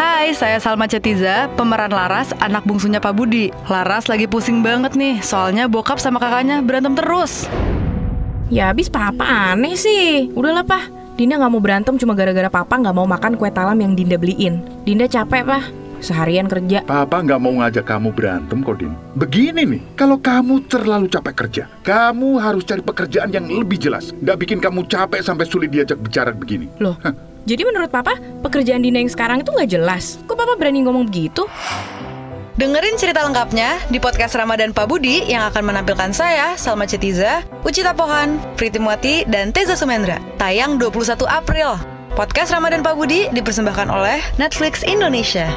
Hai, saya Salma Cetiza, pemeran Laras, anak bungsunya Pak Budi. Laras lagi pusing banget nih, soalnya bokap sama kakaknya berantem terus. Ya abis papa aneh sih. Udahlah pah, Dinda nggak mau berantem cuma gara-gara papa nggak mau makan kue talam yang Dinda beliin. Dinda capek pah, seharian kerja. Papa nggak mau ngajak kamu berantem kok, Din. Begini nih, kalau kamu terlalu capek kerja, kamu harus cari pekerjaan yang lebih jelas. Nggak bikin kamu capek sampai sulit diajak bicara begini. Loh, jadi menurut papa pekerjaan Dinda yang sekarang itu nggak jelas? Kok papa berani ngomong begitu? Dengerin cerita lengkapnya di podcast Ramadan Pak Budi yang akan menampilkan saya, Salma Cetiza, Ucita Pohan, Pritimuati, dan Teza Sumendra. Tayang 21 April. Podcast Ramadan Pak Budi dipersembahkan oleh Netflix Indonesia.